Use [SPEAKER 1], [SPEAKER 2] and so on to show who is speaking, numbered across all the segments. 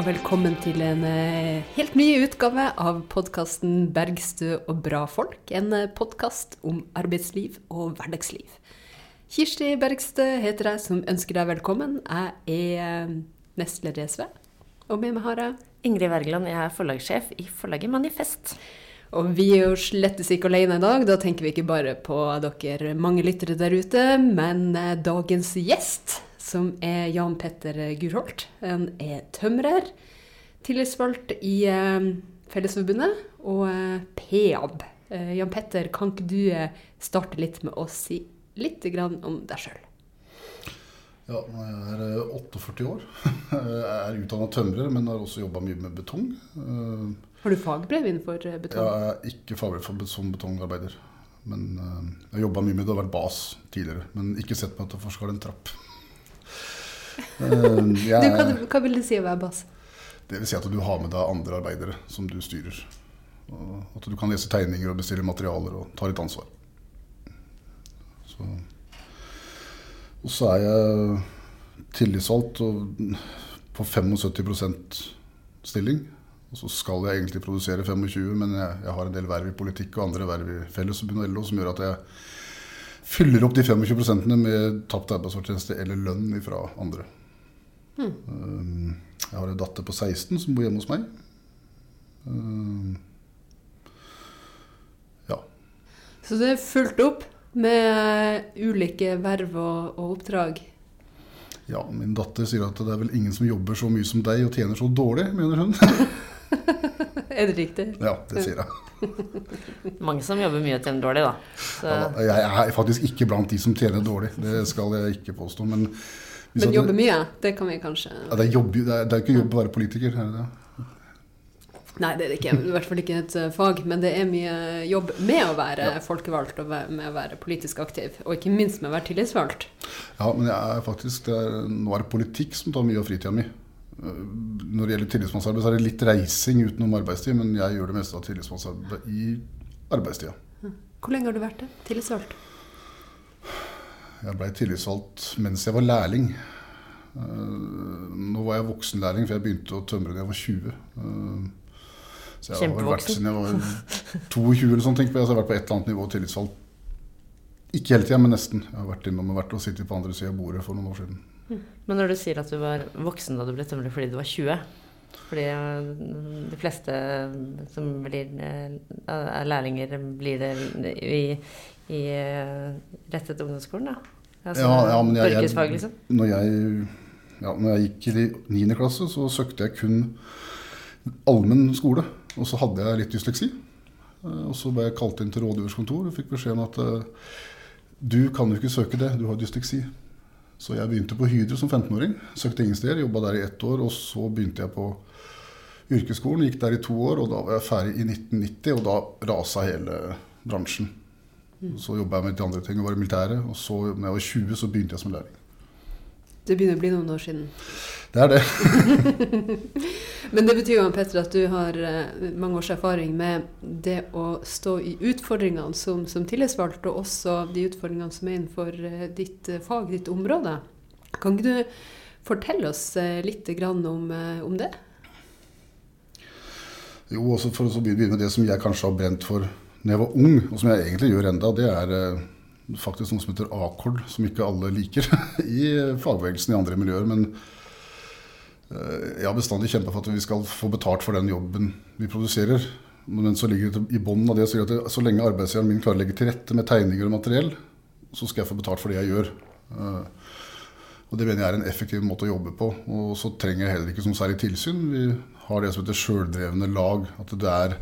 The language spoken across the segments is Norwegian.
[SPEAKER 1] Og velkommen til en eh, helt ny utgave av podkasten 'Bergstø og bra folk'. En eh, podkast om arbeidsliv og hverdagsliv. Kirsti Bergstø heter jeg, som ønsker deg velkommen. Jeg er eh, nestleder i SV, og med meg har jeg
[SPEAKER 2] Ingrid Wergeland, jeg er forlagssjef i forlaget Manifest.
[SPEAKER 1] Og vi er jo slettes ikke alene i dag. Da tenker vi ikke bare på dere mange lyttere der ute, men dagens gjest, som er Jan Petter Gurholt. Han er tømrer, tillitsvalgt i eh, Fellesforbundet og PAB. Eh, Jan Petter, kan ikke du eh, starte litt med å si litt om deg sjøl?
[SPEAKER 3] Ja, jeg er eh, 48 år. Jeg er utdanna tømrer, men har også jobba mye med betong. Eh,
[SPEAKER 1] Har du fagbrev innenfor betong? betong?
[SPEAKER 3] Jeg er ikke fagbrev for som betongarbeider. Men eh, jeg har jobba mye med det og vært bas tidligere. Men ikke sett meg til å forske en trapp. Eh,
[SPEAKER 1] Du, hva, hva vil det si å være bass?
[SPEAKER 3] det vil si at du har med deg andre arbeidere som du styrer. At du kan lese tegninger og bestille materialer og ta litt ansvar. Så. Og så er jeg tillitsvalgt og på 75% stilling. Og så skal jeg egentlig produsere 25, men jeg, jeg har en del verv i politikk og andre verv i Fellesforbundet og LO som gjør at jeg fyller opp de 25 med tapt arbeidsfortjeneste eller lønn fra andre. Um, Jeg har en datter på 16 som bor hjemme hos meg. Um, Ja.
[SPEAKER 1] Så det er fulgt opp med ulike verv og, og oppdrag.
[SPEAKER 3] ja, min datter sier at det er vel ingen som jobber så mye som deg og tjener så dårlig, mener hun.
[SPEAKER 1] Er det riktig?
[SPEAKER 3] Ja, det sier jeg.
[SPEAKER 2] Mange som jobber mye og tjener dårlig, da. Så,
[SPEAKER 3] Ja, jeg er faktisk ikke blant de som tjener dårlig, det skal jeg ikke påstå. Men, hvis
[SPEAKER 1] Men jobber mye? Det kan vi kanskje
[SPEAKER 3] Ja, det, er jobb, det, er, det er ikke jobb å være politiker, er det det?
[SPEAKER 1] Nei, det er det ikke. I hvert fall ikke et eh, fag. Men det er mye jobb med å være folkevalgt og med å være politisk aktiv. Og ikke minst med å være tillitsvalgt.
[SPEAKER 3] Ja, men jeg er faktisk, det er, nå er det politikk som tar mye av fritida mi. Når det gjelder tillitsmannsarbeid, så er det litt reising utenom arbeidstid, men jeg gjør det meste av tillitsmannsarbeid i arbeidstida.
[SPEAKER 1] Hvor lenge har du vært det? Tillitsvalgt?
[SPEAKER 3] Jeg blei tillitsvalgt mens jeg var lærling. Eh, Nå var jeg voksenlærling, for jeg begynte å tømre da jeg var 20. Eh, Så jeg har vært siden jeg var 22 eller sånn, tenker jeg. Så jeg har vært på et eller annet nivå tillitsvalgt. Ikke hele tida, men nesten. Jeg har vært innom og vært og sittet på andre sida av bordet for noen år siden.
[SPEAKER 2] Men når du sier at du var voksen da du ble tømrer fordi du var 20 Fordi eh, de fleste som blir eh, er lærlinger, blir det i, i eh, rett etter ungdomsskolen, da? Altså,
[SPEAKER 3] Ja, ja, men jeg- jeg-
[SPEAKER 2] liksom?
[SPEAKER 3] Når jeg, ja, når jeg gikk i 9. klasse, så søkte jeg kun allmenn skole. Og så hadde jeg litt dysleksi. Eh, Og så ble jeg kalt inn til rådgivers kontor og fikk beskjed om at eh, du kan jo ikke søke det, du har dysleksi. Så jeg begynte på Hydro som 15-åring. Søkte ingen steder, jobba der i ett år. Og så begynte jeg på yrkesskolen, gikk der i to år, og da var jeg ferdig i 1990. Og da rasa hele bransjen. Så jobba jeg med litt andre ting og var i militæret. Og så når jeg var 20, så begynte jeg som lærling.
[SPEAKER 1] Det begynner å bli noen år siden.
[SPEAKER 3] Det er det.
[SPEAKER 1] Men det betyr jo Petter, at du har eh, mange års erfaring med det å stå i utfordringene som, som tillitsvalgt, og også de utfordringene som er innenfor eh, ditt eh, fag, ditt område. Kan ikke du fortelle oss litt om, om det?
[SPEAKER 3] Jo, også for å begynne med det som jeg kanskje har brent for når jeg var ung, og som jeg egentlig gjør enda, det er faktisk noe som heter akord, som ikke alle liker i fagbevegelsen i andre miljøer. Men jeg har bestandig kjempa for at vi skal få betalt for den jobben vi produserer. Men så ligger det i bunnen av det så, at så lenge arbeidsgiveren min klarer å legge til rette med tegninger og materiell, så skal jeg få betalt for det jeg gjør. Eh, Og Det mener jeg er en effektiv måte å jobbe på. Og så trenger jeg heller ikke som særlig tilsyn. Vi har det som heter sjøldrevne lag. At det er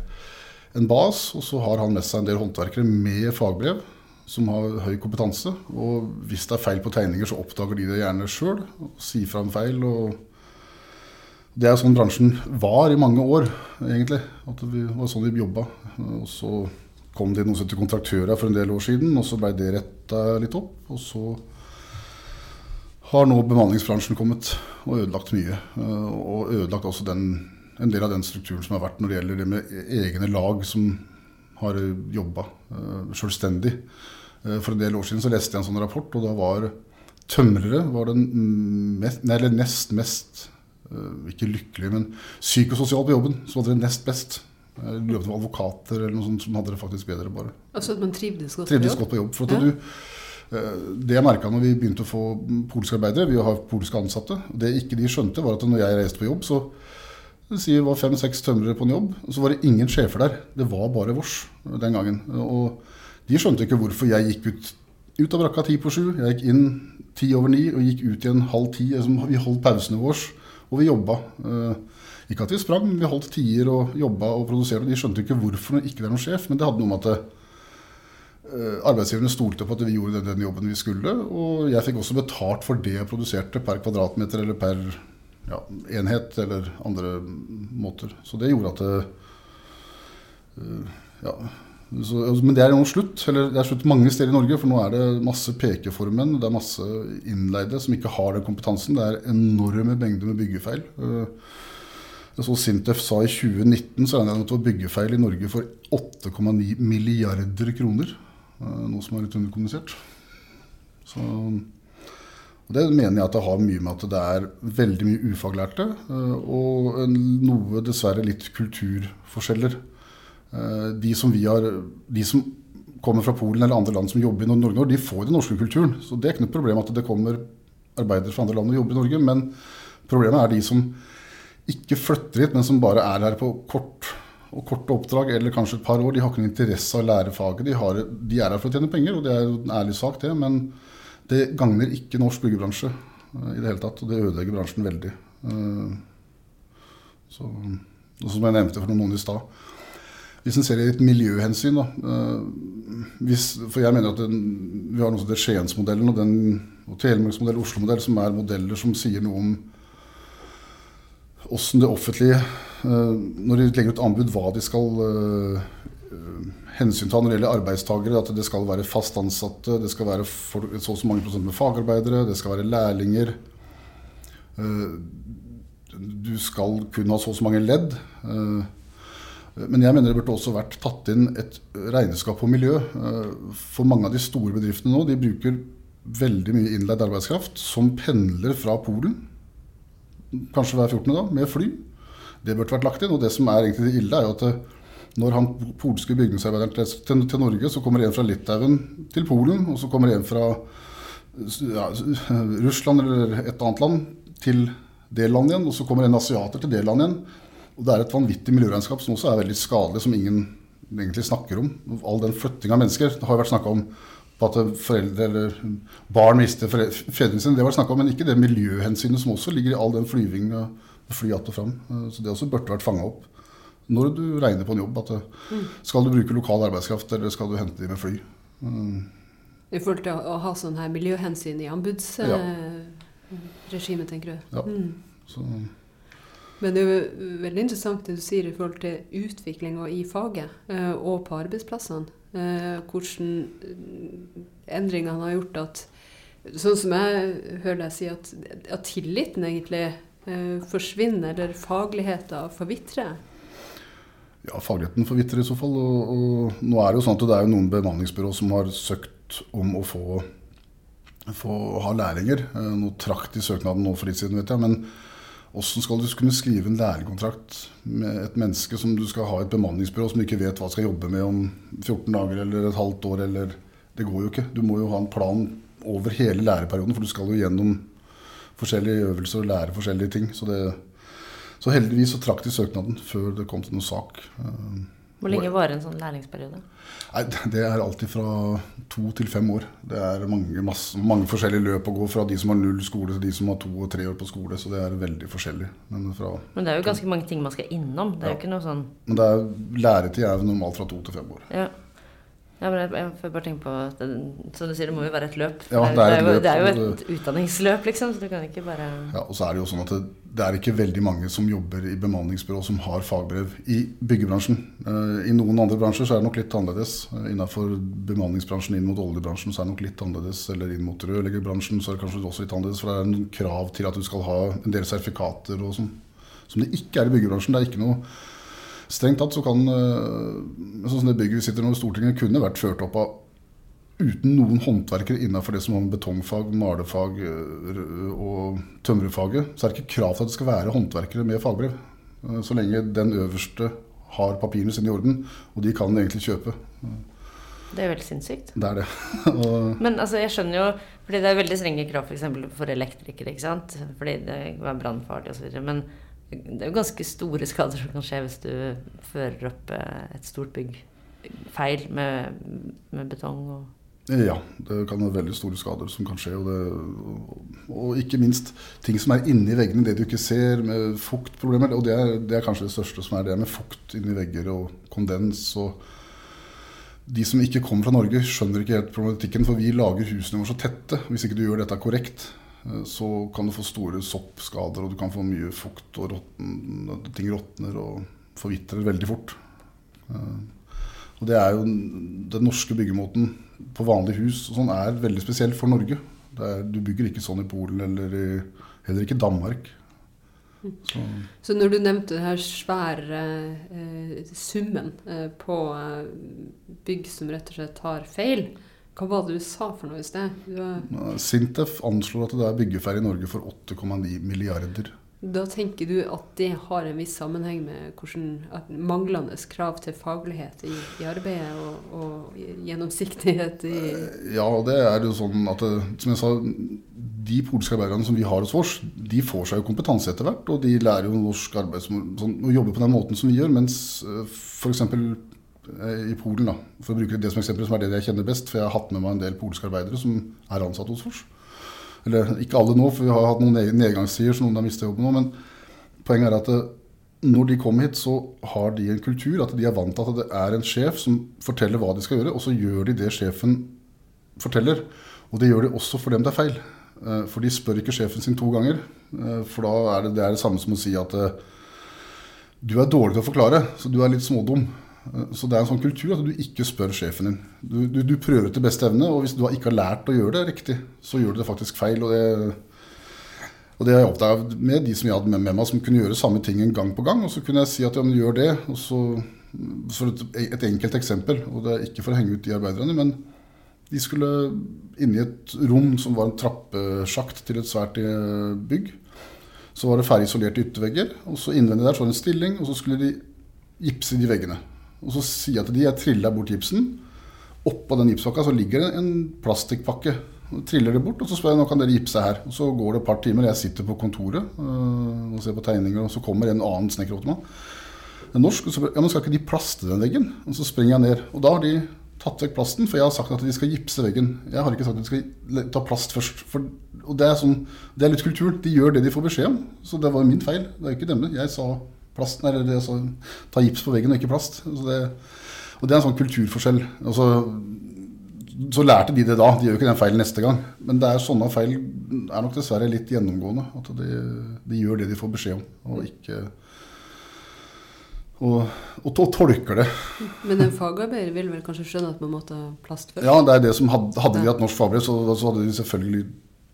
[SPEAKER 3] en bas, og så har han med seg en del håndverkere med fagbrev som har høy kompetanse. Og hvis det er feil på tegninger, så oppdager de det gjerne sjøl sier fra om feil. og det er sånn bransjen var i mange år, egentlig. At det var sånn vi jobba. Og så kom det inn noen heter kontraktører for en del år siden, og så ble det retta litt opp. Og så har nå bemanningsbransjen kommet og ødelagt mye. eh, Og ødelagt også den, en del av den strukturen som har vært når det gjelder det med egne lag som har jobba selvstendig. Eh, For en del år siden så leste jeg en sånn rapport, og da var tømrere var den mest, nei, nest mest eh, ikke lykkelig, men psykososial på jobben. som hadde det nest best. Jeg var advokater eller noe sånt som hadde det faktisk bedre, bare.
[SPEAKER 1] Altså at man trivdes godt
[SPEAKER 3] Trivdes
[SPEAKER 1] på jobb?
[SPEAKER 3] godt på jobb. For at
[SPEAKER 1] Ja.
[SPEAKER 3] du, eh, det jeg merka når vi begynte å få polske arbeidere, vi har polske ansatte, det ikke de skjønte, var at når jeg reiste på jobb, så det var fem-seks tømrere på en jobb, og så var det ingen sjefer der. Det var bare vårs den gangen. Og de skjønte ikke hvorfor jeg gikk ut, ut av brakka ti på sju. Jeg gikk inn ti over ni og gikk ut igjen halv ti. Altså, Vi holdt pausene våre, og vi jobba. Eh, Ikke at vi sprang, men vi holdt tider og jobba og produserte. De skjønte ikke hvorfor det ikke var noen sjef, men det hadde noe med at eh, arbeidsgiverne stolte på at vi gjorde den, den jobben vi skulle. Og jeg fikk også betalt for det jeg produserte per kvadratmeter eller per ja, enhet eller andre måter. Så det gjorde at det, eh, ja, så, altså, Men det er nå slutt. Eller det er slutt mange steder i Norge, for nå er det masse pekeformen. det er masse innleide som ikke har den kompetansen. Det er enorme mengder med byggefeil. Eh, så Sintef sa i 2019 så regner jeg med at det var byggefeil i Norge for 8,9 milliarder kroner. Eh, Noe som er litt underkommunisert. Så, og det mener jeg at det har mye med at det er veldig mye ufaglærte, eh, og noe dessverre litt kulturforskjeller. Eh, De som, har, de som kommer fra Polen eller andre land som jobber i Norge, de får den norske kulturen. Så det er ikke noe problem at det kommer arbeidere fra andre land og jobber i Norge. Men problemet er de som ikke flytter hit, men som bare er her på kort og korte oppdrag eller kanskje et par år. De har ikke noen interesse av å lære faget. De, har, de er her for å tjene penger, og det er jo en ærlig sak, det. Men det gagner ikke norsk byggebransje eh, i det hele tatt, og det ødelegger bransjen veldig. Eh, Så, og som jeg nevnte for noen i stad. Hvis en ser i et miljøhensyn, da, eh, hvis, For jeg mener at den, vi har noe som heter Skiensmodellen og, den- og Telemarksmodell Oslo-modell, som er modeller som sier noe om åssen det offentlige, eh, når de legger ut anbud, hva de skal eh, hensynta når det gjelder arbeidstakere. At det skal være fast ansatte, det skal være så og så mange prosent med fagarbeidere, det skal være lærlinger. Du skal kun ha så og så mange ledd. Eh, Men jeg mener det burde også vært tatt inn et regnskap på miljø. Eh, For mange av de store bedriftene nå, de bruker veldig mye innleid arbeidskraft som pendler fra Polen kanskje hver 14. dag, med fly. Det burde vært lagt inn. Og det som er egentlig det ille, er jo at når han polske bygningsarbeideren til, til Norge, så kommer en fra Litauen til Polen, og så kommer en fra ja, Russland eller et annet land til det landet igjen, og så kommer en asiater til det landet igjen. Og det er et vanvittig miljøregnskap som også er veldig skadelig, som ingen egentlig snakker om. All den flytting av mennesker. Det har jo vært snakka om på at foreldre eller barn mister fedrene sine. Det var snakka om, men ikke det miljøhensynet som også ligger i all den flyvinga fly att og fram. Eh, Så det også burde vært fanga opp når du regner på en jobb. at eh, Skal du bruke lokal arbeidskraft, eller skal du hente dem med fly? Eh,
[SPEAKER 1] I forhold til å, ha sånn her miljøhensyn i anbudsregimet, tenker du?
[SPEAKER 3] Ja.
[SPEAKER 1] Mm.
[SPEAKER 3] Så,
[SPEAKER 1] Men det er jo veldig interessant det du sier i forhold til utviklinga i faget eh, og på arbeidsplassene. Eh, hvordan eh, endringene har gjort at Sånn som jeg hører deg si, at, at tilliten egentlig forsvinner, eller fagligheten forvitrer.
[SPEAKER 3] ja, fagligheten forvitrer i så fall. Og, og nå er det jo sånn at det er jo noen bemanningsbyrå som har søkt om å få, få ha lærlinger. Nå trakk de søknaden nå for litt siden, vet jeg. Men hvordan skal du kunne skrive en lærlingkontrakt med et menneske som du skal ha et bemanningsbyrå som ikke vet hva skal jobbe med om 14 dager eller et halvt år, eller Det går jo ikke. Du må jo ha en plan over hele læreperioden, for du skal jo gjennom forskjellige øvelser og lære forskjellige ting. Så, det, så heldigvis så trakk de søknaden før det kom til noen sak.
[SPEAKER 2] Hvor lenge varer en sånn lærlingsperiode?
[SPEAKER 3] Nei, Det er alltid fra to til fem år. Det er mange, masse, mange forskjellige løp å gå fra de som har null skole til de som har to og tre år på skole. Så det er veldig forskjellig. Men, fra,
[SPEAKER 2] Men det er jo ganske mange ting man skal innom. Det er jo ikke noe sånn
[SPEAKER 3] men det er, læretid er normalt fra to til fem år.
[SPEAKER 2] Ja. Ja, men jeg, får bare tenke på at det, Som du sier, det må jo være et løp.
[SPEAKER 3] Ja,
[SPEAKER 2] det,
[SPEAKER 3] det er
[SPEAKER 2] er,
[SPEAKER 3] et
[SPEAKER 2] jo, det er jo et utdanningsløp, liksom, så du kan ikke bare
[SPEAKER 3] Ja, og så er det jo sånn at det, det er ikke veldig mange som jobber i bemanningsbyrå som har fagbrev i byggebransjen. Eh, I noen andre bransjer så er det nok litt annerledes. Eh, Innenfor bemanningsbransjen inn mot oljebransjen så er det nok litt annerledes. Eller inn mot rørleggerbransjen så er det kanskje også litt annerledes. For det er en krav til at du skal ha en del sertifikater og sånn. Som det ikke er i byggebransjen. Det er ikke noe Strengt tatt så kan eh, sånn som det bygget vi sitter nå i Stortinget, kunne vært ført opp av uten noen håndverkere innenfor det som har med betongfag, malefag og tømrerfaget, så er det ikke krav til at det skal være håndverkere med fagbrev. Så lenge den øverste har papirene sine i orden, og de kan egentlig kjøpe.
[SPEAKER 2] Det er veldig sinnssykt.
[SPEAKER 3] Det er det.
[SPEAKER 2] Men altså, jeg skjønner jo Fordi det er veldig strenge krav f.eks. For, for elektrikere, ikke sant. Fordi det er brannfarlig osv. Men det er jo ganske store skader som kan skje hvis du fører opp et stort bygg feil med, med betong
[SPEAKER 3] ja, det kan være veldig store skader som kan skje. Og, det, og, ikke minst ting som er inni veggene, det du ikke ser, med fuktproblemer. Og det er, det er, kanskje det største som er det med fukt inni vegger og kondens. og De som ikke kommer fra Norge, skjønner ikke helt problematikken, for vi lager husene våre så tette. Hvis ikke du gjør dette korrekt, eh, så kan du få store soppskader, og du kan få mye fukt, og rotten, ting råtner og forvitrer veldig fort. Eh, og det er jo den norske byggemåten på vanlige hus og sånn er veldig spesiell for Norge. Er, du bygger ikke sånn i Polen eller i, heller ikke i Danmark.
[SPEAKER 1] Så. Så. når du nevnte denne svære eh, summen eh, på eh, bygg som rett og slett tar feil, hva var det du sa for noe i sted?
[SPEAKER 3] Var... Sintef anslår at det er byggeferdig i Norge for 8,9 milliarder.
[SPEAKER 1] Da tenker du at det har en viss sammenheng med hvordan manglende krav til faglighet i, i arbeidet og, og, gjennomsiktighet i
[SPEAKER 3] eh, Ja, det er jo sånn at eh, som jeg sa, de polske arbeiderne som vi har hos oss, de får seg jo kompetanse etter hvert. Og de lærer jo norsk arbeid sånn, å jobbe på den måten som vi gjør. Mens eh, f.eks. i Polen, da, for å bruke det som eksempel, som er det jeg kjenner best, for jeg har hatt med meg en del polske arbeidere som er ansatt hos oss. Eller ikke alle nå, for vi har hatt noen nedgangstider, så noen har mistet jobben nå. Men poenget er at det, når de kommer hit, så har de en kultur, at de er vant til at det er en sjef som forteller hva de skal gjøre, og så gjør de det sjefen forteller. Og det gjør de også for dem det er feil. Eh, for de spør ikke sjefen sin to ganger. Eh, for da er det det, er det samme som å si at eh, du er dårlig til å forklare, så du er litt smådum. Så det er en sånn kultur at du ikke spør sjefen din. Du, du, du prøver til beste evne, og hvis du ikke har lært å gjøre det riktig, så gjør du det faktisk feil. Og det, og det har jeg oppdaga med de som jeg hadde med, med, meg, som kunne gjøre samme ting gang på gang. Og så kunne jeg si at ja, men gjør det. Og så, så et, et, enkelt eksempel, og det er ikke for å henge ut de arbeiderne, men de skulle inn i et rom som var en trappesjakt til et svært eh, bygg. Så var det ferdig isolerte yttervegger, og så innvendig der så var det en stilling, og så skulle de gipse de veggene. Og så sier jeg til de, jeg triller bort gipsen. Oppå den gipspakka så ligger det en plastikkpakke. Jeg triller det bort, og så spør jeg nå kan dere gipse her. Og så går det et par timer, jeg sitter på kontoret øh, og ser på tegninger, og så kommer en annen snekker opp til meg. En norsk, og så spør ja, men skal ikke de plaste den veggen? Og så springer jeg ned. Og da har de tatt vekk plasten, for jeg har sagt at de skal gipse veggen. Jeg har ikke sagt at de skal ta plast først. For, og det er, sånn, det er litt kultur. De gjør det de får beskjed om. Så det var min feil. Det er ikke dem. Jeg sa plast, eller det, altså, ta gips på veggen og ikke plast. Det, og det er en sånn kulturforskjell. Altså, så lærte de det da. De gjør jo ikke den feilen neste gang. Men det er sånne feil er nok dessverre litt gjennomgående. At de, de gjør det de får beskjed om, og ikke og, og, tolker det.
[SPEAKER 1] Men en fagarbeider vil vel kanskje skjønne at man måtte ha plast først?
[SPEAKER 3] Ja, det er det som hadde, hadde vi hatt norsk fagbrev, så, så, hadde de selvfølgelig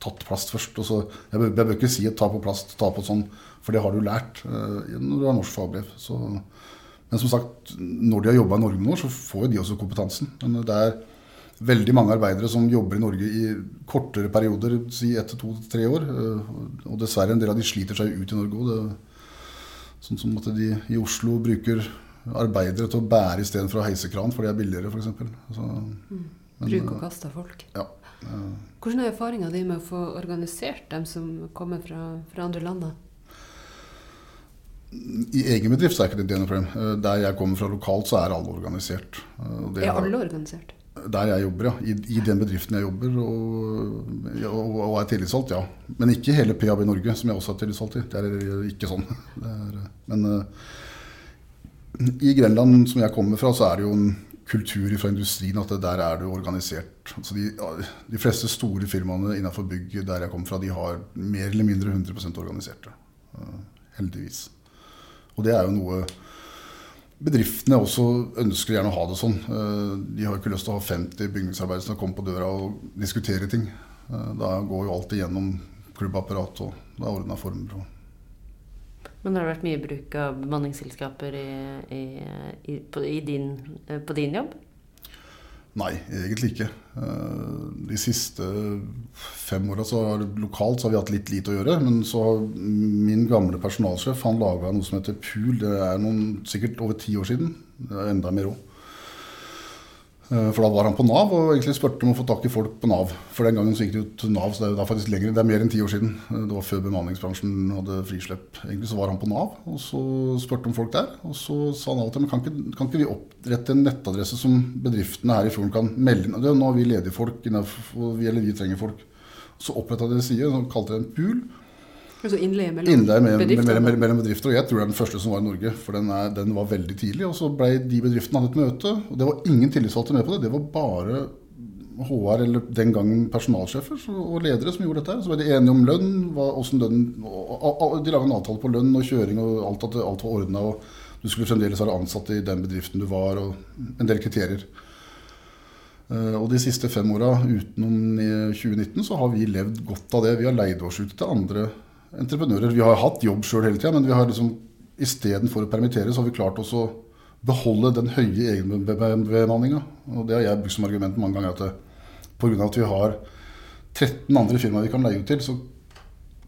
[SPEAKER 3] tatt plast først. Og så, jeg, bør, jeg bør ikke si at ta på plast, ta på sånn for det har du lært uh, når du har norsk fagbrev. Så, men som sagt, når de har jobba i Norge nå, så får de også kompetansen. Men det er veldig mange arbeidere som jobber i Norge i kortere perioder, si ett til to til tre år. Uh, og dessverre en del av de sliter seg ut i Norge òg. Sånn som at de i Oslo bruker arbeidere til å bære istedenfor å heise kran, for det er billigere, f.eks.
[SPEAKER 1] Mm. Bruk og kast av folk.
[SPEAKER 3] Ja.
[SPEAKER 1] Hvordan er erfaringa di med å få organisert dem som kommer fra, fra andre land?
[SPEAKER 3] I egen bedrift er ikke det noe problem. Eh, der jeg kommer fra lokalt, så er alle organisert.
[SPEAKER 1] Eh, det er alle organisert?
[SPEAKER 3] Der jeg jobber, ja. I, I, den bedriften jeg jobber og, og, og er tillitsvalgt, ja. Men ikke hele PAB Norge, som jeg også er tillitsvalgt i. Det er ikke sånn. Er, men i Grenland, som jeg kommer fra, så er det jo en kultur fra industrien at der er du organisert. Altså de, de, fleste store firmaene innenfor bygg der jeg kommer fra, de har mer eller mindre 100 organiserte. Heldigvis. Og det er jo noe bedriftene også ønsker gjerne å ha det sånn. Eh, de har ikke lyst til å ha 50 bygningsarbeidere som kommer på døra og diskuterer ting. Eh, da går jo alt igjennom klubbapparatet, og det er ordna former.
[SPEAKER 2] Men har det vært mye bruk av bemanningsselskaper i, i, i, på, din, eh, på, din, jobb?
[SPEAKER 3] Nei, egentlig ikke. Eh, de siste fem åra lokalt så har vi hatt litt lite å gjøre. Men så min gamle personalsjef han laga noe som heter POOL. Det er noen, sikkert over ti år siden. Enda mer òg. Eh, for da var han på Nav og egentlig spurte om å få tak i folk på Nav. For den gangen så gikk det jo til Nav, så det er faktisk lenger, det er mer enn ti år siden. Eh, det var før bemanningsbransjen hadde frislepp. Egentlig så var han på Nav, og så spurte om folk der. Og så sa han alltid men kan ikke, kan ikke vi opprette en nettadresse som bedriftene her i fjorden kan melde inn? Nå har vi ledige folk, eller vi trenger folk. Så oppretta de en side, kalte det en pool.
[SPEAKER 1] Altså innleie mellom,
[SPEAKER 3] innleie mellom, bedrifter, mellom, mellom, bedrifter. Og jeg tror det er den første som var i Norge, for den, er, den var veldig tidlig. Og så ble de bedriftene hatt et møte, og det var ingen tillitsvalgte med på det. Det var bare HR, eller den gangen personalsjefer og ledere som gjorde dette. her, Så ble de enige om lønn. lønn og, de laga en avtale på lønn og kjøring og alt, at alt var ordna. Du skulle fremdeles være ansatt i den bedriften du var, og en del kriterier. Eh, og de siste fem åra utenom 2019 så har vi levd godt av det. Vi har leid oss ut til andre entreprenører. Vi har hatt jobb sjøl hele tida, men vi har liksom, istedenfor å permittere, så har vi klart å beholde den høye egenbemanninga. Og det har jeg brukt som argument mange ganger. at Pga. at vi har 13 andre firmaer vi kan leie ut til, så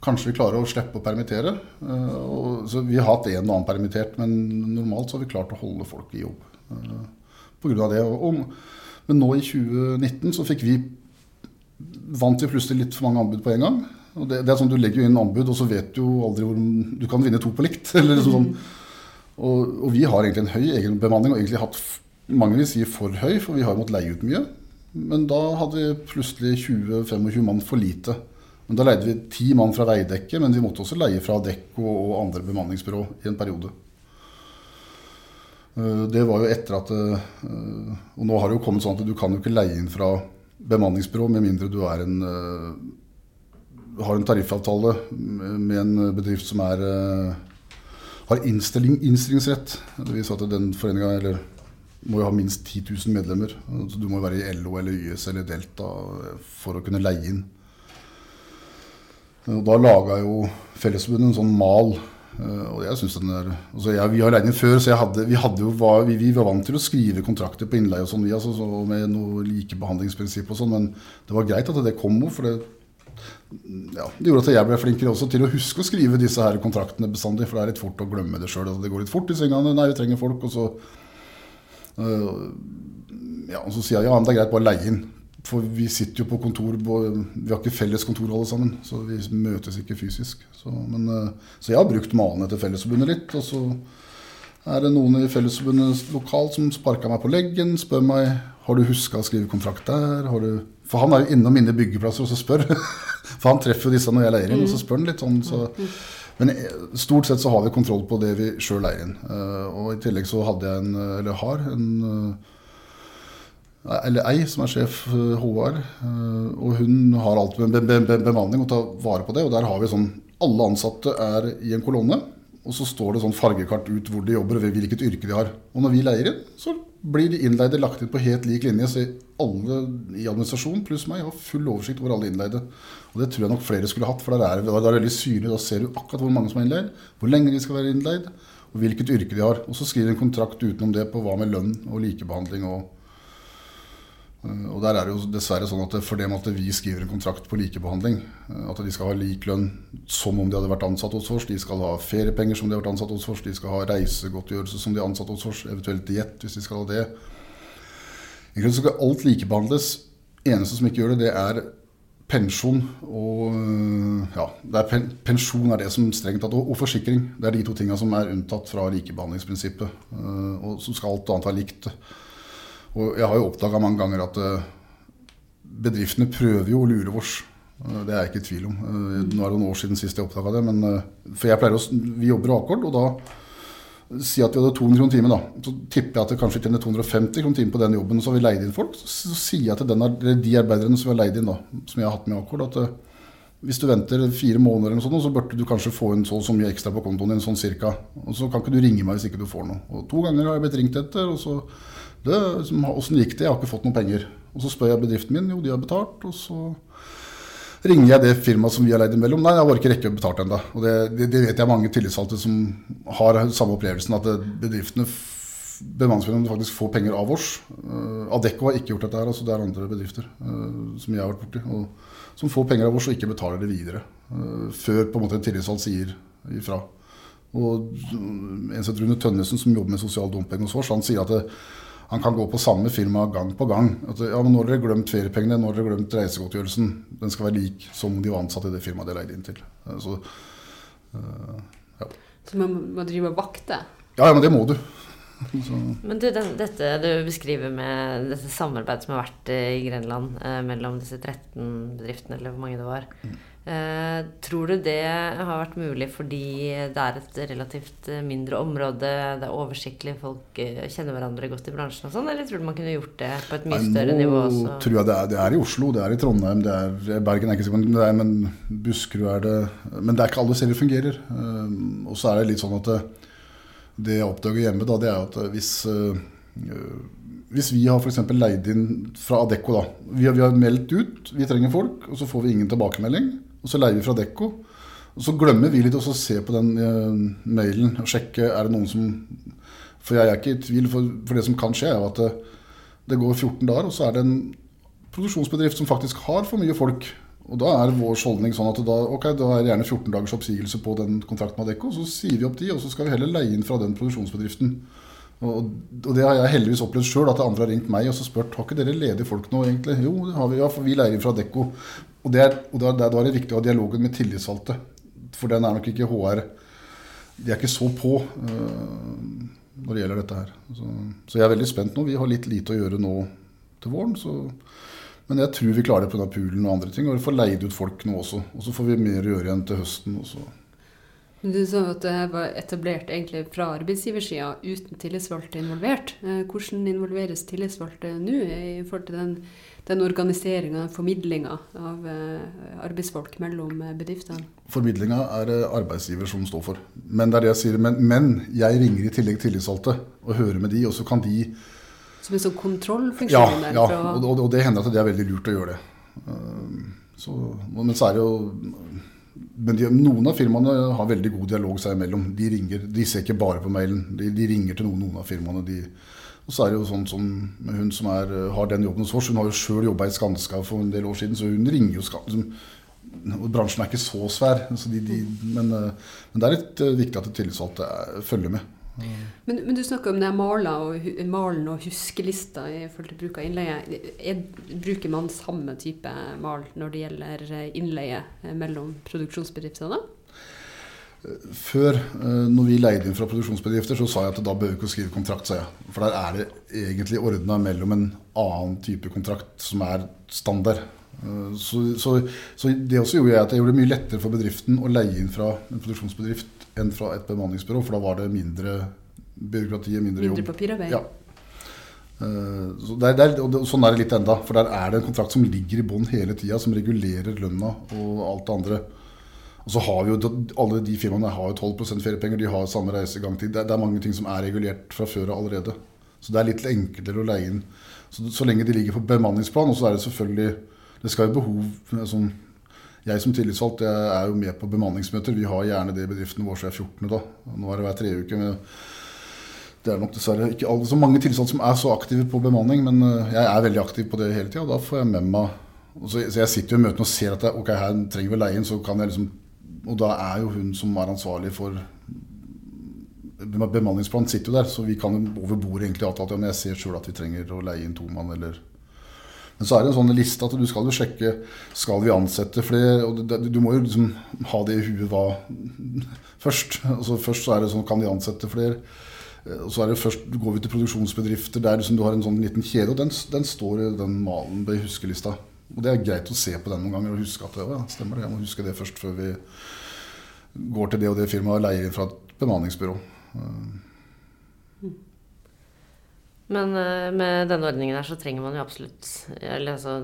[SPEAKER 3] kanskje vi klarer å slippe å permittere. Eh, så vi har hatt en og annen permittert, men normalt så har vi klart å holde folk i jobb På grunn av det. men nå i 2019 så fikk vi vant vi plutselig litt for mange anbud på en gang. Det, det, er sånn Du legger jo inn anbud, og så vet du jo aldri hvor Du kan vinne to på likt. eller liksom sånn. Og, og, vi har egentlig en høy egenbemanning, og egentlig hatt mange vil si for høy, for vi har måttet leie ut mye. Men da hadde vi plutselig 20-25 mann for lite. Men Da leide vi ti mann fra veidekket, men vi måtte også leie fra Dekko og andre bemanningsbyrå i en periode. Eh, det var jo etter at eh, Og nå har det jo kommet sånn at du kan jo ikke leie inn fra bemanningsbyrå med mindre du er en eh, har en tariffavtale med en bedrift som er, eh, har innstilling, innstillingsrett. Det vil si at den foreninga må jo ha minst 10 000 medlemmer. Altså du må være i LO eller YS eller Delta for å kunne leie inn. Og da laga jo Fellesforbundet en sånn mal. Eh, og jeg synes den er, altså jeg, Vi har leid inn før, så hadde, vi, hadde jo, var, vi, vi, var vant til å skrive kontrakter på innleie og sånn, altså, så med noe likebehandlingsprinsipp og sånn. Men det var greit at det kom noe. Ja, det gjorde at jeg ble flinkere også til å huske å skrive disse her kontraktene bestandig. For det er litt fort å glemme det sjøl. Det går litt fort i svingene. Nei, vi trenger folk. Og så, øh, ja, og så sier jeg ja, men det er greit, bare leie inn. For vi sitter jo på kontor, vi har ikke felles kontor alle sammen. Så vi møtes ikke fysisk. Så, men, øh, så jeg har brukt malene til Fellesforbundet litt. Og så er det noen i Fellesforbundet lokalt som sparka meg på leggen, spør meg har du huska å skrive kontrakt der. har Du... For han er jo innom mine byggeplasser og så spør. For han treffer jo disse når jeg leier inn, og så spør han litt sånn. Så. Men eh, stort sett så har vi kontroll på det vi sjøl leier inn. Eh, og i tillegg så hadde jeg en, eller har, en eh, eller ei som er sjef HR. Og hun har alt med bemanning og tar vare på det. Og der har vi sånn Alle ansatte er i en kolonne. Og så står det sånn fargekart ut hvor de jobber og hvilket yrke de har. Og når vi leier inn, så blir de innleide lagt ut på helt lik linje. Så alle i administrasjonen pluss meg har full oversikt over alle innleide. Og det tror jeg nok flere skulle hatt, for da er det, er veldig synlig. Da ser du akkurat hvor mange som er innleid, hvor lenge de skal være innleid, og hvilket yrke de har. Og så skriver de en kontrakt utenom det på hva med lønn og likebehandling og og der er det jo dessverre sånn at for det med at vi skriver en kontrakt på likebehandling, eh, at de skal ha lik lønn som om de hadde vært ansatt hos oss, de skal ha feriepenger som de har vært ansatt hos oss, de skal ha reisegodtgjørelse som de er ansatt hos oss, eventuelt diett hvis de skal ha det. Egentlig så skal alt likebehandles. Eneste som ikke gjør det, det er pensjon og ja, er pensjon er det som strengt tatt, og, og, forsikring. Det er de to tinga som er unntatt fra likebehandlingsprinsippet. Eh, og så skal alt annet være likt. Og jeg har jo oppdaga mange ganger at eh, bedriftene prøver jo å lure oss. Eh, det er jeg ikke i tvil om. Eh, nå er det noen år siden sist jeg oppdaga det. Men, for jeg pleier å, Vi jobber akkord, og da si at vi hadde 200 kroner timen. da, Så tipper jeg at det kanskje tjener 250 kroner timen på den jobben. Og så har vi leid inn folk. Så, sier jeg til den, de arbeiderne som vi har leid inn, da, som jeg har hatt med akkord, at hvis du venter fire måneder, eller sånt, så burde du kanskje få inn så, og så mye ekstra på kontoen din. sånn cirka. Og så kan ikke du ringe meg hvis ikke du får noe. Og To ganger har jeg blitt ringt etter. og så Åssen gikk det? Jeg har ikke fått noen penger. Og så spør jeg bedriften min. Jo, de har betalt. Og så ringer jeg det firmaet som vi har leid imellom. Nei, jeg har ikke rekke å betalt ennå. Og det, det, det, vet jeg mange tillitsvalgte som har samme opplevelsen, at bedriftene bemanningsbyråene faktisk får penger av oss. Uh, Adecco har ikke gjort dette her, altså det er andre bedrifter uh, som jeg har vært borti. Som får penger av oss og ikke betaler det videre. Uh, før på en måte en tillitsvalgt sier ifra. Og en som Rune Tønnesen, som jobber med sosial dumping hos oss, han sier at det, han kan gå på samme firma gang på gang. At ja, men 'Nå har dere glemt feriepengene, nå har dere glemt reisegodtgjørelsen.' Den skal være lik som de var ansatt i det firmaet de leide inn til. Så,
[SPEAKER 1] ja. Så man må drive og vakte?
[SPEAKER 3] Ja, men det må du.
[SPEAKER 2] Så. Men du, den, dette du beskriver med dette samarbeidet som har vært i Grenland eh, mellom disse 13 bedriftene, eller hvor mange det var. Mm. Eh, tror du det har vært mulig fordi det er et relativt eh, mindre område, det er oversiktlig, folk eh, kjenner hverandre godt i bransjen og sånn, eller tror du man kunne gjort det på et mye større Nei, nivå også?
[SPEAKER 3] Nå tror jeg det er, det er, i Oslo, det er i Trondheim, det er Bergen er ikke sikkert, det er, men Buskerud er det Men det er ikke alle serier fungerer. Og så er det litt sånn at det, det jeg oppdager hjemme, da, det er at hvis, hvis vi har f.eks. leid inn fra Adecco, da. Vi har, vi har, meldt ut, vi trenger folk, og så får vi ingen tilbakemelding. Og så leier vi fra Dekko. Og så glemmer vi litt å se på den uh, mailen og sjekke er det noen som For jeg er ikke i tvil, for, for det som kan skje, er at det, det går 14 dager, og så er det en produksjonsbedrift som faktisk har for mye folk og Da er vår holdning sånn at da, okay, da er det gjerne 14 dagers oppsigelse på den kontrakten med Adecco. Så sier vi opp de, og så skal vi heller leie inn fra den produksjonsbedriften. Og, og det har jeg heldigvis opplevd sjøl, at andre har ringt meg og så spurt har ikke dere ledige folk nå egentlig. Jo, det har vi, ja, for vi leier fra Dekko. Og, det er, og da, da er det viktig å ha dialogen med tillitsvalgte. For den er nok ikke HR De er ikke så på uh, når det gjelder dette her. Så, så, jeg er veldig spent nå. Vi har litt lite å gjøre nå til våren. så men jeg tror vi klarer det pga. poolen og andre ting. Og vi får leid ut folk nå også. Og så får vi mer å gjøre igjen til høsten. Også.
[SPEAKER 1] Men Du sa at det var etablert egentlig fra arbeidsgiversida uten tillitsvalgte involvert. Eh, hvordan involveres tillitsvalgte nå i forhold til den, den organiseringa, formidlinga av eh, arbeidsfolk mellom eh, bedriftene?
[SPEAKER 3] Formidlinga er arbeidsgiver som står for. Men det er det jeg sier. Men, men jeg ringer i tillegg tillitsvalgte og hører med de, og så kan de
[SPEAKER 1] som en sånn kontrollfunksjon?
[SPEAKER 3] Ja, ja. Og, og, og, det hender at det er veldig lurt å gjøre det. Uh, så, men så er det jo men de, noen av firmaene har veldig god dialog seg imellom. De, ringer, de ser ikke bare på mailen. De, de ringer til noen, noen av firmaene. De, og så er det jo sånn som hun som er, har den jobben hos oss. Hun har jo sjøl jobba i Skanska for en del år siden, så hun ringer jo Skanska. Bransjen er ikke så svær, så de, men, uh, men, det er litt uh, viktig at tillitsvalgte følger med.
[SPEAKER 1] Men, men, du snakker om det malen og, og huskelista i forhold til bruk av innleie. Er, bruker man samme type mal når det gjelder eh, innleie eh, mellom produksjonsbedriftene?
[SPEAKER 3] Før, eh, når vi leide inn fra produksjonsbedrifter, så sa jeg at da bør vi ikke skrive kontrakt. sa jeg. For der er det egentlig ordna mellom en annen type kontrakt som er standard. Så, så, så det også gjorde jeg at jeg gjorde det mye lettere for bedriften å leie inn fra en produksjonsbedrift enn fra et bemanningsbyrå, for da var det mindre byråkrati og mindre jobb.
[SPEAKER 1] Mindre papirarbeid.
[SPEAKER 3] Ja. Uh, så der, der, og sånn er det litt enda, for der er det en kontrakt som ligger i bånn hele tida, som regulerer lønna og alt det andre. Og så har vi jo, Alle de firmaene har jo 12% feriepenger, de har samme reisegangtid. Det, det, er mange ting som er regulert fra før av allerede. Så det er litt enklere å leie inn. Så, så lenge de ligger på bemanningsplan, og så er det selvfølgelig Det skal jo behov sånn, jeg som tillitsvalgt jeg er jo med på bemanningsmøter. Vi har gjerne det i bedriftene våre så er 14. da. Nå er det hver tredje uke. Men det er nok dessverre ikke alle, så mange tillitsvalgte som er så aktive på bemanning. Men eh, jeg er veldig aktiv på det hele tida. Da får jeg med meg så, jeg sitter jo i møtene og ser at jeg, ok, her trenger vi leie inn. så kan jeg liksom, Og da er jo hun som er ansvarlig for bemanningsplanen sitter jo der, så vi kan over bordet egentlig avtale at jeg ser sjøl at vi trenger å leie inn to mann eller men så er det en sånn liste at du skal jo sjekke skal vi ansette flere. og det, Du må jo liksom ha det i huet hva først. Altså først så er det sånn kan vi ansette flere. Eh, og så er det først går vi til produksjonsbedrifter der liksom du har en sånn liten kjede. Og den, den står i den malen på huskelista. Og det er greit å se på den noen ganger og huske at ja, stemmer det. Jeg må huske det først før vi går til det og det firmaet og leier inn fra et bemanningsbyrå. Eh,
[SPEAKER 2] men uh, med denne ordningen her så trenger man jo absolutt eller altså,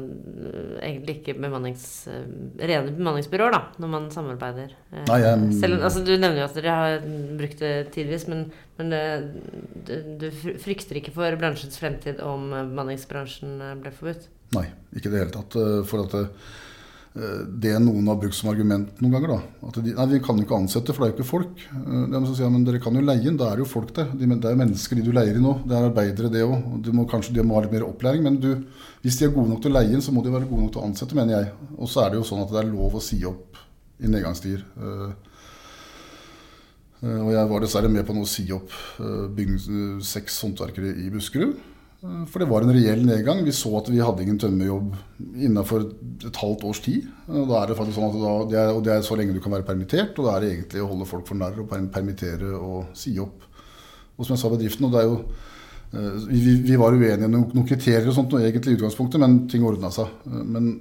[SPEAKER 2] egentlig ikke bemannings, uh, rene bemanningsbyråer da, når man samarbeider.
[SPEAKER 3] Uh, Nei, jeg...
[SPEAKER 2] Selv, altså, du nevner jo at dere har brukt det tidvis, men, men du, du, frykter ikke for bransjens fremtid om bemanningsbransjen ble forbudt?
[SPEAKER 3] Nei, ikke i det hele tatt. For at eh, det noen har brukt som argument noen ganger. da. At de, nei, vi kan jo ikke ansette, for det er jo ikke folk. De det er sier jeg, men dere kan jo leie inn, da er det jo folk der. De, det er jo mennesker de du leier inn nå. Det er arbeidere, det òg. De må kanskje de må ha litt mer opplæring. Men du, hvis de er gode nok til å leie inn, så må de være gode nok til å ansette, mener jeg. Og så er det jo sånn at det er lov å si opp i nedgangstider. Og jeg var dessverre med på å si opp seks håndverkere i Buskerud. Eh, for det var en reell nedgang. Vi så at vi hadde ingen tømmerjobb innenfor et halvt års tid. Og, da er det sånn at da, det, er, og det er så lenge du kan være permittert. Og da er det egentlig å holde folk for narr og permittere og si opp. Og som jeg sa bedriften, og det er jo eh, vi, vi var uenige om noen kriterier og sånt, og egentlig i utgangspunktet, men ting ordna seg. Eh, men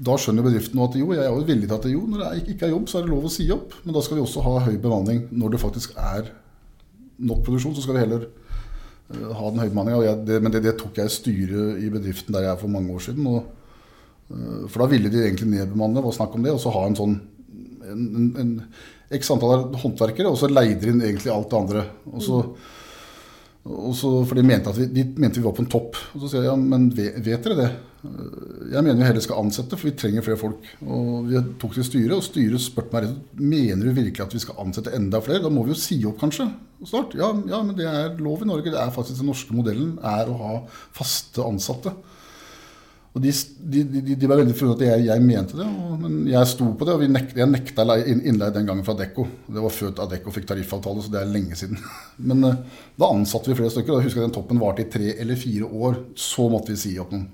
[SPEAKER 3] da skjønner bedriften at jo, jeg er jo villig til at jo, når det ikke er jobb, så er det lov å si opp. Men da skal vi også ha høy bemanning når det faktisk er nok produksjon. Så skal vi heller ha den høye bemanninga. Men det, det, tok jeg i styret i bedriften der jeg er for mange år siden. Og, eh, for da ville de egentlig nedbemanne og snakke om det, og så ha en sånn en, en, en x antall håndverkere, og så leide de inn egentlig alt det andre. Og så, og så, for de mente, vi, de mente vi var på en topp. Og så sier jeg ja, men vet, dere det? Jeg mener vi heller skal ansette, for vi trenger flere folk. Og Vi tok til styret, og styret spurte meg rett mener du virkelig at vi skal ansette enda flere. Da må vi jo si opp, kanskje. snart. Ja, ja, men det er lov i Norge. Det er faktisk Den norske modellen er å ha faste ansatte. Og de, de, de, de var veldig forundret at jeg, jeg, mente det, og, men jeg sto på det. Og nek, jeg nekta innleie den gangen fra Adecco. Det var før Adecco fikk tariffavtale, så det er lenge siden. Men uh, da ansatte vi flere stykker. Da husker jeg den toppen varte i tre eller fire år. Så måtte vi si opp noen.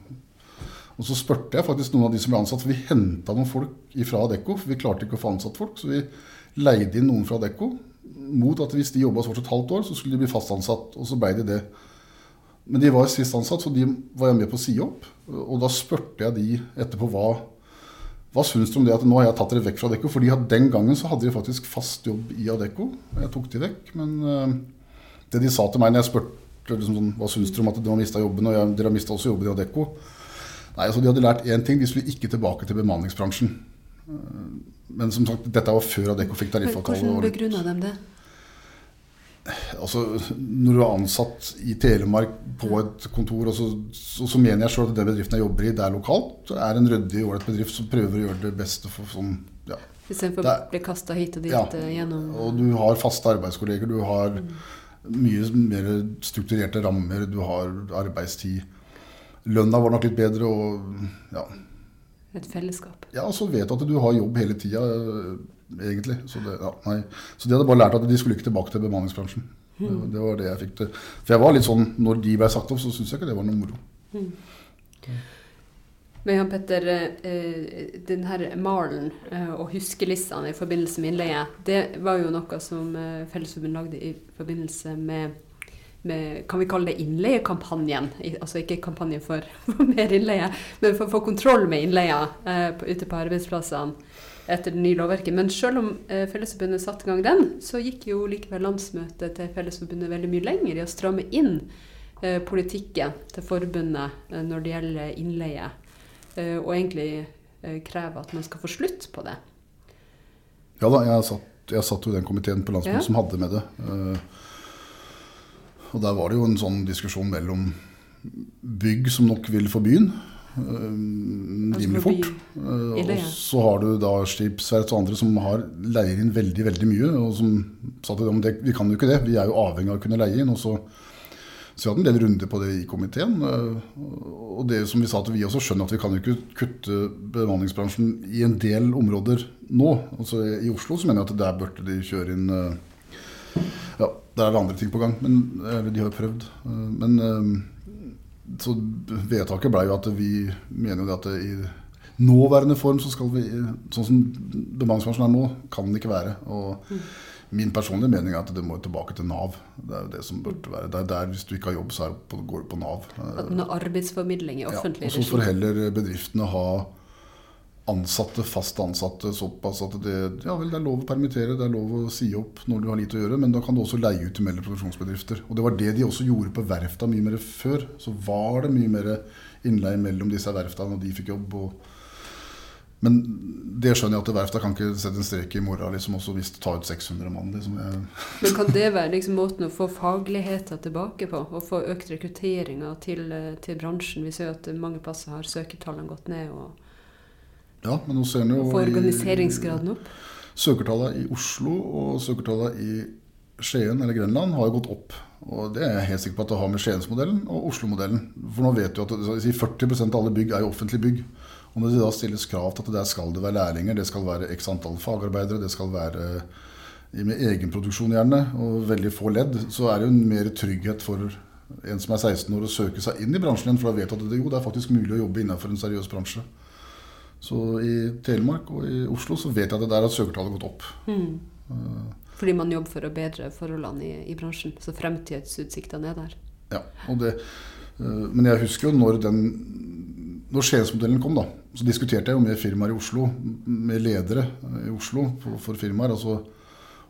[SPEAKER 3] Og så spurte jeg faktisk noen av de som ble ansatt, for vi henta noen folk fra Adecco. For vi klarte ikke å få ansatt folk, så vi leide inn noen fra Adecco mot at hvis de jobba hos oss et halvt år, så skulle de bli fast ansatt. Og så ble de det. Men de var sist ansatt, så de var jeg med på å si opp. Og da spurte jeg de etterpå hva hva syns du om det at nå har jeg tatt dere vekk fra Adecco? For den gangen så hadde de faktisk fast jobb i Adecco. Jeg tok de vekk. Men uh, det de sa til meg når jeg spurte liksom sånn, hva syns dere om at de har mista jobben, og jeg, dere har mista også jobben i Adecco Nei, altså De hadde lært én ting. De skulle ikke tilbake til bemanningsbransjen. Uh, men som sagt, dette var før Adecco fikk tariffavtale.
[SPEAKER 1] Hvordan begrunna de det?
[SPEAKER 3] Altså, Når du er ansatt i Telemark på et kontor, og så, så, så mener jeg sjøl at den bedriften jeg jobber i, det er lokalt. Det er en ryddig, ålreit bedrift som prøver å gjøre det beste for sånn ja.
[SPEAKER 1] Istedenfor å bli kasta hit og dit
[SPEAKER 3] ja,
[SPEAKER 1] eh, gjennom
[SPEAKER 3] Og du har faste arbeidskolleger, du har mm. mye mer strukturerte rammer, du har arbeidstid. Lønna var nok litt bedre og ja.
[SPEAKER 1] Et fellesskap.
[SPEAKER 3] Ja, og så vet du at du har jobb hele tida egentlig. Så, det, ja, så, de hadde bare lært at de skulle ikke tilbake til bemanningsbransjen. Mm. Det, var det jeg fikk til. For jeg var litt sånn, når de ble sagt opp, så syntes jeg ikke det var noe moro. Mm.
[SPEAKER 1] Men Jan Petter, eh, den her malen eh, og huskelistene i forbindelse med innleie, det var jo noe som eh, Fellesforbundet lagde i forbindelse med, med, kan vi kalle det innleiekampanjen? Altså ikke kampanjen for, for mer innleie, men for å få kontroll med innleia eh, ute på arbeidsplassene etter det nye lovverket. Men selv om eh, Fellesforbundet satte i gang den, så gikk jo likevel landsmøtet til Fellesforbundet veldig mye lenger i å stramme inn eh, politikken til forbundet eh, når det gjelder innleie, eh, og egentlig eh, kreve at man skal få slutt på det.
[SPEAKER 3] Ja da, jeg satt, jeg satt jo i den komiteen på landsmøtet ja. som hadde med det. Eh, og der var det jo en sånn diskusjon mellom bygg som nok vil få byen, Eh, rimelig fort. Eh, og så har du da skipsverft og andre som har leier inn veldig veldig mye. Og som sa til dem at vi kan jo ikke det, vi er jo avhengig av å kunne leie inn. og så så vi hadde en del runder på det i komiteen. Eh, og det som vi sa til vi også skjønner at vi kan jo ikke kutte bemanningsbransjen i en del områder nå. Altså I Oslo så mener jeg at der burde de kjøre inn Ja, der er det andre ting på gang. Men de har jo prøvd. Men så vedtaket ble jo at vi mener jo at i nåværende form så skal vi Sånn som bemanningsbransjen er nå, kan den ikke være. Og min personlige mening er at det må tilbake til Nav. Det er jo det som burde være. Det er der, Hvis du ikke har jobb, så på, går du på Nav.
[SPEAKER 1] At den har arbeidsformidling i offentlig
[SPEAKER 3] regi. Ja, og så får heller bedriftene ha ansatte, fast ansatte såpass at det, ja vel, det er lov å permittere, det er lov å si opp når du har lite å gjøre, men da kan du også leie ut til mellom produksjonsbedrifter. Og det var det de også gjorde på verfta mye mer før. Så var det mye mer innleie mellom disse verfta når de fikk jobb. Og, men det skjønner jeg at verfta kan ikke sette en strek i morgen liksom, også hvis du tar ut 600 mann. Liksom.
[SPEAKER 1] men kan det være liksom, måten å få fagligheten tilbake på? Og få økt rekrutteringa til, til, bransjen? Vi ser jo at mange plasser har søkertallene gått ned. og
[SPEAKER 3] Ja, men nå ser en jo
[SPEAKER 1] Få organiseringsgraden opp?
[SPEAKER 3] Søkertallene i Oslo og søkertallene i Skien eller Grenland har jo gått opp. Og det er jeg helt sikker på at det har med Skiensmodellen og Oslo-modellen. For nå vet du at 40% av alle bygg er jo offentlige bygg. Og når det da stilles krav til at der skal det være lærlinger, det skal være x antall fagarbeidere, det skal være med egenproduksjon gjerne, og veldig få ledd, så er det jo en mer trygghet for en som er 16 år å søke seg inn i bransjen igjen, for da vet at det, jo, det er faktisk mulig å jobbe innenfor en seriøs bransje. Så i Telemark og i Oslo så vet jeg at det der at søkertallet har gått opp.
[SPEAKER 1] Mm.
[SPEAKER 3] Eh,
[SPEAKER 1] Fordi man jobber for å bedre forholdene i, i bransjen. Så fremtidsutsiktene er der.
[SPEAKER 3] Ja, det, eh, men jeg husker jo når den når Skiensmodellen kom, da, så diskuterte jeg jo med firmaer i Oslo, med ledere i Oslo for, for firmaer, altså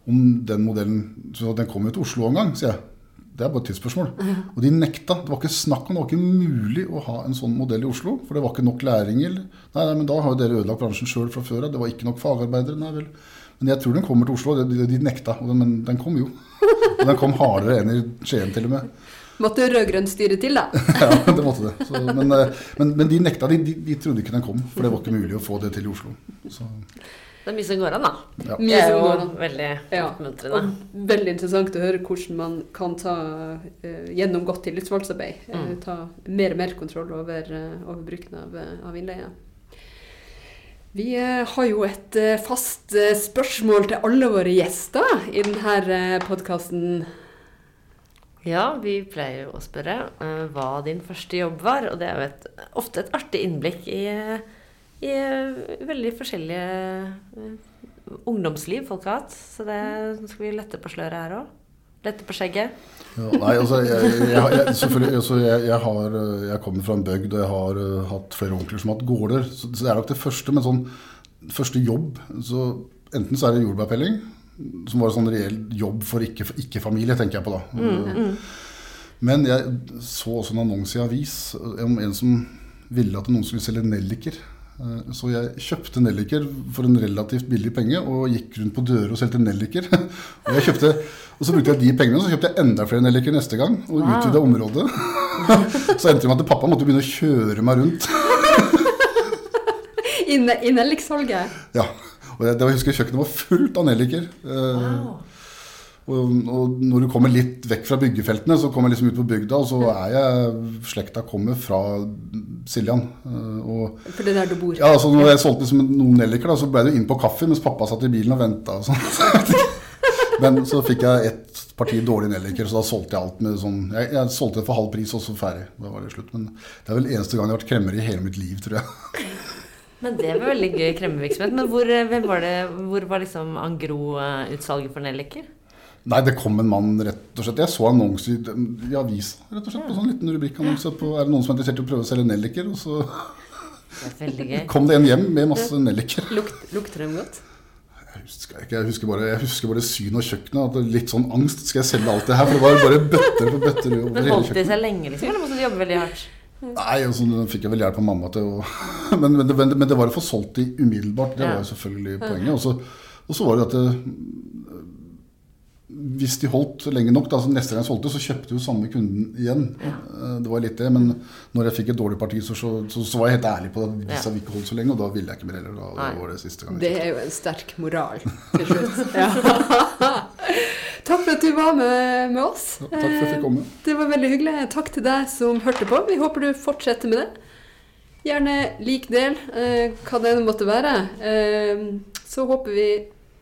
[SPEAKER 3] om den modellen så Den kom jo til Oslo en gang, sier jeg. Det er bare et tidsspørsmål. Og de nekta. Det var ikke snakk om, det var ikke mulig å ha en sånn modell i Oslo. For det var ikke nok læringer. Nei, nei, men da har jo dere ødelagt bransjen sjøl fra før av. Det var ikke nok fagarbeidere. Nei vel. Men jeg tror den kommer til Oslo. De, de nekta. Men den kom jo. Og den kom hardere enn i Skien til og med.
[SPEAKER 1] Måtte rød-grønt styre til, da.
[SPEAKER 3] Ja, det måtte det. Så, men, eh, men, men de nekta. De, de, de trodde ikke den kom. For det var ikke mulig å få det til i Oslo. Så,
[SPEAKER 2] Det er mye som går an, da.
[SPEAKER 3] ja.
[SPEAKER 1] Mye som går an.
[SPEAKER 2] veldig
[SPEAKER 1] Ja.
[SPEAKER 2] oppmuntrende.
[SPEAKER 1] Og veldig interessant å høre hvordan man kan ta uh, gjennom godt tillitsvalgsarbeid. eh,
[SPEAKER 2] Mm.
[SPEAKER 1] ta mer og mer kontroll over, uh, over bruken av, eh, av innleie. Vi eh, har jo et eh, fast eh, spørsmål til alle våre gjester i denne podkasten.
[SPEAKER 2] Ja, vi pleier jo å spørre eh, hva din første jobb var, og det er jo et, ofte et artig innblikk i, i eh, veldig forskjellige eh, ungdomsliv folk har hatt. Så det skal vi lette på sløret her òg. Lette på skjegget.
[SPEAKER 3] Ja, nei, altså, jeg, jeg, jeg, selvfølgelig, altså, jeg, har, eh, jeg kommer fra en bygd, og jeg har uh, hatt flere onkler som har hatt gårder. Så, så det er nok det første, men sånn første jobb så Enten så er det jordbærpelling, som var en sånn reell jobb for ikke-familie, ikke-familie, tenker jeg på da. Men jeg så også en annonse i avis om en som ville at noen skulle selge nelliker. Eh, Så jeg kjøpte nelliker for en relativt billig penge og gikk rundt på dører og solgte nelliker. Og, kjøpte, og så brukte jeg de pengene, og så kjøpte jeg enda flere nelliker neste gang. Og
[SPEAKER 2] Wow.
[SPEAKER 3] utvida området. Så endte det med at pappa måtte begynne å kjøre meg rundt.
[SPEAKER 1] I, i nelliksalget.
[SPEAKER 3] Ja, og jeg, det var, jeg husker Kjøkkenet var fullt av nelliker. Eh,
[SPEAKER 2] Wow.
[SPEAKER 3] Og, og når du kommer litt vekk fra byggefeltene, så kommer jeg liksom ut på bygda, og så er jeg Slekta kommer fra Siljan. Eh, Og
[SPEAKER 1] For det er der du bor.
[SPEAKER 3] ja, altså når jeg solgte liksom noen nelliker, da, så ble det inn på kaffe mens pappa satt i bilen og venta. Sånn. Men så fikk jeg ett parti dårlige nelliker, så da solgte jeg alt med sånn Jeg, jeg solgte det for halv pris, og så ferdig. Da var det slutt. Men det er vel eneste gang jeg har vært kremmer i hele mitt liv, tror jeg.
[SPEAKER 2] Men det var veldig gøy kremmevirksomhet. Men hvor, eh, hvem var, det, hvor var liksom Angro-utsalget for nelliker?
[SPEAKER 3] Nei, det kom en mann, rett og slett. Jeg så annonse i, i avisa, rett og slett. På sånn liten rubrikkannonse på Er det noen som er interessert i å prøve å selge nelliker? Og så
[SPEAKER 2] Det
[SPEAKER 3] kom det en hjem med masse nelliker.
[SPEAKER 1] Lukt, lukter dem godt?
[SPEAKER 3] Jeg husker ikke, jeg husker bare, jeg husker bare syn og kjøkkenet. At det litt sånn angst. Skal jeg selge alt det her? For det var bare bøtter på bøtter over hele
[SPEAKER 2] Men
[SPEAKER 3] Det
[SPEAKER 2] holdt de seg lenge, liksom? Eller måtte du jobbe veldig hardt?
[SPEAKER 3] Nei, og så fikk jeg vel hjelp av mamma til å men, men, det- men, men det var å få solgt de umiddelbart. Det var jo selvfølgelig poenget. Og så var det at det, hvis de holdt lenge nok, da, så neste gang jeg solgte, så kjøpte jo samme kunden igjen. Ja. Det var litt det, Men når jeg fikk et dårlig parti, så, så, så, så var jeg helt ærlig på at disse
[SPEAKER 2] Ja.
[SPEAKER 3] vil ikke holde så lenge, og da ville jeg ikke mer heller. Da, da var det siste gang.
[SPEAKER 1] Det er jo en sterk moral til slutt. Takk for at du var med, med oss.
[SPEAKER 3] Ja, takk for at jeg fikk komme.
[SPEAKER 1] Det var veldig hyggelig. Takk til deg som hørte på. Vi håper du fortsetter med det. Gjerne lik del, eh, hva det måtte være. Eh, så håper vi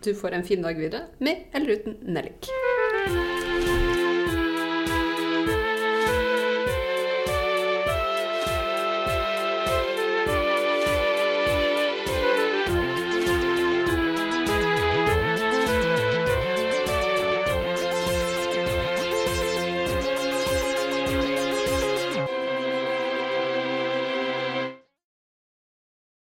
[SPEAKER 1] du får en fin dag videre, med eller uten nellik.